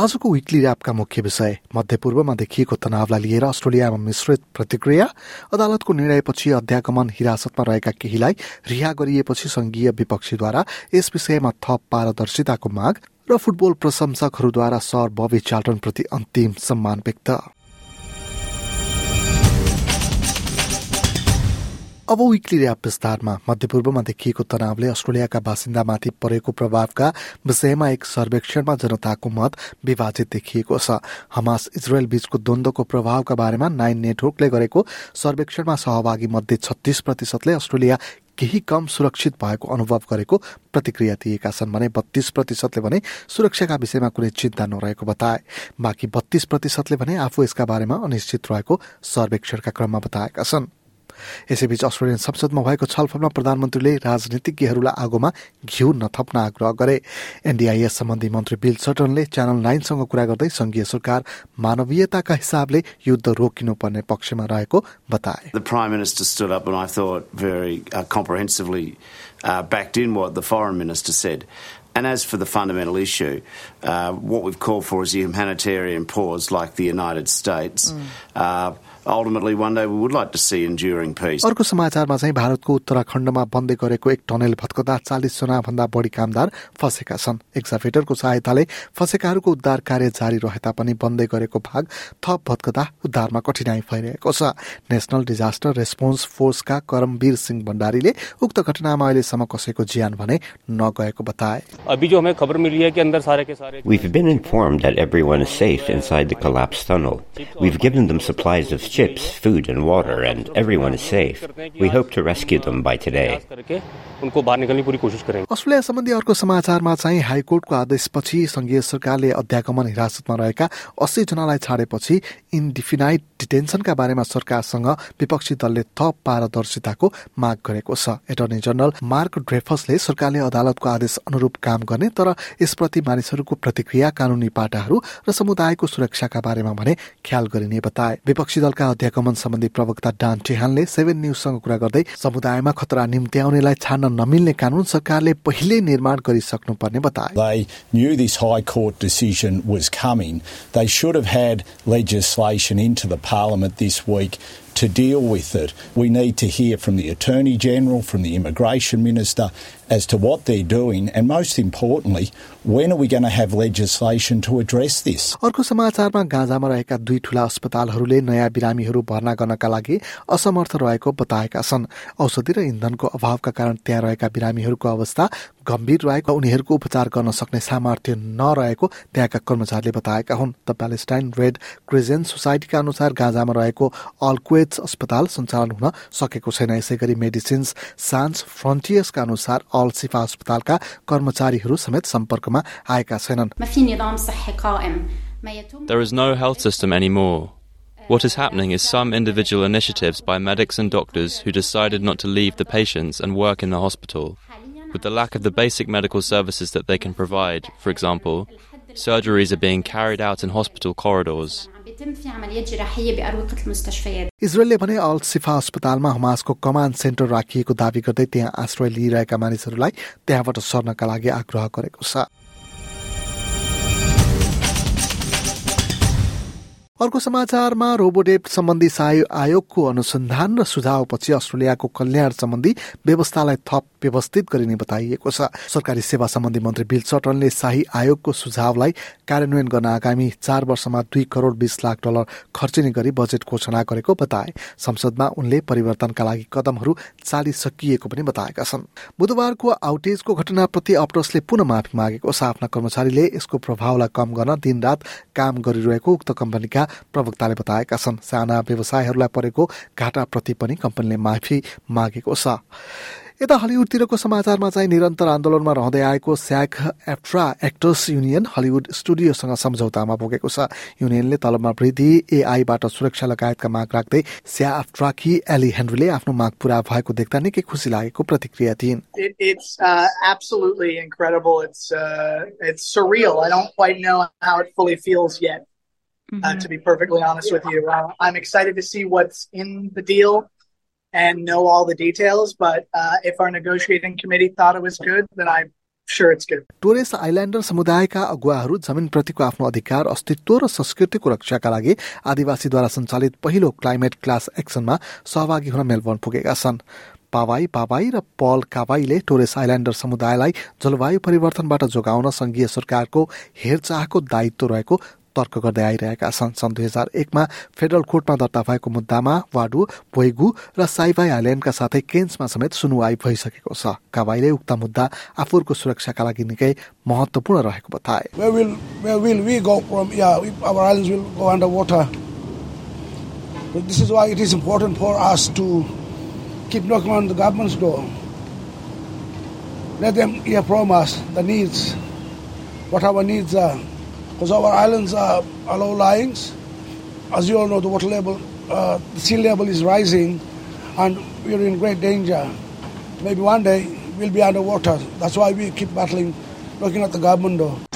आजको विकली ऱ्यापका मुख्य विषय मध्यपूर्वमा देखिएको तनावलाई लिएर अस्ट्रेलियामा मिश्रित प्रतिक्रिया अदालतको निर्णयपछि अध्यागमन हिरासतमा रहेका केहीलाई रिहा गरिएपछि संघीय विपक्षीद्वारा यस विषयमा थप पारदर्शिताको माग र फुटबल प्रशंसकहरूद्वारा सर बबी चार्टनप्रति अन्तिम सम्मान व्यक्त। अब विकली ऱ्याप विस्तारमा मध्यपूर्वमा देखिएको तनावले अस्ट्रेलियाका बासिन्दामाथि परेको प्रभावका विषयमा एक सर्वेक्षणमा जनताको मत विभाजित देखिएको छ। हमास इजरायल बीचको द्वन्दको प्रभावका बारेमा नाइन नेटवर्कले गरेको सर्वेक्षणमा सहभागी मध्ये छत्तीस प्रतिशतले अस्ट्रेलिया केही कम सुरक्षित भएको अनुभव गरेको प्रतिक्रिया दिएका छन् भने बत्तीस प्रतिशतले भने सुरक्षाका विषयमा कुनै चिन्ता नरहेको बताए। बाँकी बत्तीस प्रतिशतले भने आफू यसका बारेमा अनिश्चित रहेको सर्वेक्षणका क्रममा बताएका छन्। यसैबीच अस्ट्रेलियन संसदमा भएको छलफलमा प्रधानमन्त्रीले राजनीतिज्ञहरूलाई आगोमा घिउ नथप्न आग्रह गरे एनडीआईएस सम्बन्धी मन्त्री बिल सटनले च्यानल नाइनसँग कुरा गर्दै संघीय सरकार मानवीयताका हिसाबले युद्ध रोकिनुपर्ने पक्षमा रहेको बताए The Prime Minister stood up and I thought very uh, comprehensively uh, backed in what the Foreign Minister said. And as for the fundamental issue, uh, what we've called for is a humanitarian pause like the United States. Uh, ultimately, one day we would like to see enduring peace. अर्को समाचारमा चाहिँ भारतको उत्तराखण्डमा बन्दै गरेको एक tunnel भत्कदा चालिस जना भन्दा बढी कामदार फँसेका छन् एक्जाभेटरको सहायताले फँसेकाहरूको उद्धार कार्य जारी रहे तापनि बन्दै गरेको भाग थप भत्कदा उद्धारमा कठिनाई भइरहेको छ नेसनल डिजास्टर रेस्पोन्स फोर्सका करमवीर सिंह भण्डारीले उक्त घटनामा अहिलेसम्म कसैको ज्यान भने नगएको बताए अभी जो हमें खबर मिली है कि अंदर सारे के सारे We've been informed that everyone is safe inside the collapsed tunnel. We've given them supplies of chips, food, and water, and everyone is safe. We hope to rescue them by today. Australia सम्बन्धी अर्को समाचारमा चाहिँ हाइकोर्टको आदेशपछि संघीय सरकारले अध्यागमन हिरासतमा रहेका अस्सी जनालाई छाडेपछि इनडिफिनाइट डिटेन्सनका बारेमा सरकारसँग विपक्षी दलले थप पारदर्शिताको माग गरेको छ एटर्नी जनरल मार्क ड्रेफसले सरकारले अदालतको आदेश अनुरूप काम गर्ने तर यसप्रति मानिसहरूको प्रतिक्रिया कानूनी पाटाहरू र समुदायको सुरक्षाका बारेमा भने ख्याल गरिने बताए विपक्षी दलका अध्यागमन सम्बन्धी प्रवक्ता डान टेहानले सेभेन न्युजसँग कुरा गर्दै समुदायमा खतरा निम्त्याउनेलाई छाड्न नमिल्ने कानून सरकारले पहिले निर्माण गरिसक्नुपर्ने बताए They knew this High Court decision was coming. They should have had legislation into the Parliament this week to deal with it. We need to hear from the Attorney General, from the Immigration Minister, as to what they're doing, and most importantly, when are we going to have legislation to address this? अर्को समाचारमा गाँजामा रहेका दुई ठूला अस्पतालहरूले नयाँ बिरामीहरू भर्ना गर्नका लागि असमर्थ रहेको बताएका छन् औषधि र इन्धनको अभावका कारण त्यहाँ रहेका बिरामीहरूको अवस्था गम्भीर रहेको उनीहरूको उपचार गर्न सक्ने सामर्थ्य नरहेको त्यहाँका कर्मचारीले बताएका हुन् द प्यालेस्टाइन रेड क्रिजेन्ट सोसाइटीका अनुसार गाँजामा रहेको अस्पताल सञ्चालन हुन सकेको छैन यसै गरी मेडिसिन्स सान्स फ्रन्टियर्सका अनुसार अल सिफा अस्पतालका कर्मचारीहरू समेत सम्पर्कमा आएका छैनन् There is no health system anymore. What is happening is some individual initiatives by medics and doctors who decided not to leave the patients and work in the hospital. With the lack of the basic medical services that they can provide, for example, surgeries are being carried out in hospital corridors. عم بيتم في عمليات جراحية بأروقة المستشفيات इजरायलले भने all सिफा अस्पतालमा हमासको command centre राखिएको दावी गर्दै त्यहाँ आश्रय लिइरहेका मानिसहरूलाई त्यहाँबाट सर्नका लागि आग्रह गरेको छ अर्को समाचारमा रोबोडेप सम्बन्धी सहाय आयोगको अनुसन्धान र सुझावपछि अस्ट्रेलियाको कल्याण सम्बन्धी व्यवस्थालाई थप व्यवस्थित गरिने बताइएको छ। सरकारी सेवा सम्बन्धी मन्त्री बिल चटनले शाही आयोगको सुझावलाई कार्यान्वयन गर्न आगामी चार वर्षमा दुई करोड़ बीस लाख डलर खर्चिने गरी बजेट घोषणा गरेको बताए। संसदमा उनले परिवर्तनका लागि कदमहरू चालिसकिएको पनि बताएका छन्। बुधबारको आउटेजको घटनाप्रति अप्रोसले पुनः माफी मागेको छ। आफ्ना कर्मचारीले यसको प्रभावलाई कम गर्न दिनरात काम गरिरहेको उक्त कम्पनीका प्रवक्ताले बताएका छन् साना व्यवसायहरूलाई परेको घाटाप्रति पनि कम्पनीले माफी मागेको छ यता हलिउडतिरको समाचारमा चाहिँ निरन्तर आन्दोलनमा रहँदै आएको SAG AFTRA actors union Hollywood स्टुडियोसँग सम्झौतामा पुगेको छ युनियनले तलबमा वृद्धि एआईबाट सुरक्षा लगायतका माग राख्दै स्या एफ्ट्राकी एली हेनरीले आफ्नो माग पूरा भएको देख्दा निकै खुसी लागेको प्रतिक्रिया दिइन् uh, uh, it's surreal. I don't quite know how it fully feels yet. Uh, to be perfectly honest with you, uh, I'm excited to see what's in the deal. and know all the details. But uh, if our negotiating committee thought it was good, then I'm sure it's good. Torres Islander समुदायका अगुवाहरू जमिनप्रतिको आफ्नो अधिकार अस्तित्व र संस्कृतिको रक्षाका लागि आदिवासीद्वारा सञ्चालित पहिलो क्लाइमेट क्लास एक्सनमा सहभागी हुन मेलबर्न पुगेका छन् पावाई पावाई र पल कावाईले टोरेस आइल्यान्डर समुदायलाई जलवायु परिवर्तनबाट जोगाउन संघीय सरकारको हेरचाहको दायित्व रहेको तर्क गर्दै आइरहेका छन्। सन् दुई हजार एकमा फेडरल कोर्टमा दर्ता भएको मुद्दामा वाडु पोइगु र साइभाई आइल्यान्डका साथै केन्समा समेत सुनवाई भइसकेको छ। कावाईले उक्त मुद्दा आफूहरूको सुरक्षाका लागि निकै महत्वपूर्ण रहेको बताए. Let them hear from us the needs, what our needs are. Because our islands are, low lying. As you all know, the water level, uh, the sea level is rising, and we're in great danger. Maybe one day we'll be underwater. That's why we keep battling, looking at the government door.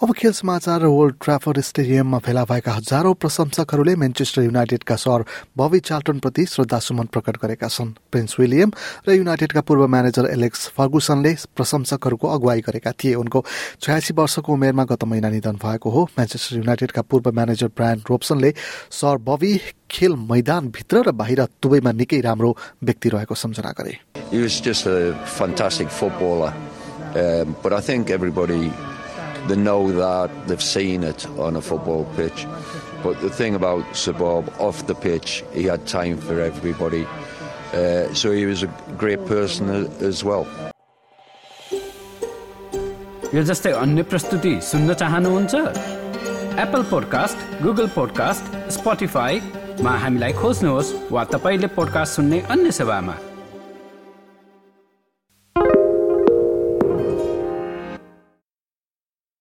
अब खेल समाचार र old ट्राफर्ड स्टेडियममा भेला भएका हजारौं प्रशंसकहरूले Manchester युनाइटेडका सर बबी चार्टनप्रति श्रद्धासुमन प्रकट गरेका छन्। प्रिन्स विलियम र युनाइटेडका पूर्व म्यानेजर एलेक्स फर्गुसनले प्रशंसकहरूको अगुवाई गरेका थिए। उनको छयासी वर्षको उमेरमा गत महिना निधन भएको हो। म्यान्चेस्टर युनाइटेडका पूर्व म्यानेजर ब्रायन रोप्सनले सर बबी खेल मैदानभित्र र बाहिर दुवैमा निकै राम्रो व्यक्ति रहेको सम्झना गरे। They know that they've seen it on a football pitch. But the thing about Sabob off the pitch, he had time for everybody. Uh, so he was a great person as well. यो जस्तै अन्य प्रस्तुति सुन्न चाहनुहुन्छ Apple podcast Google podcast स्पोटिफाईमा हामीलाई खोज्नुहोस् वा तपाईँले पोडकास्ट सुन्ने अन्य सेवामा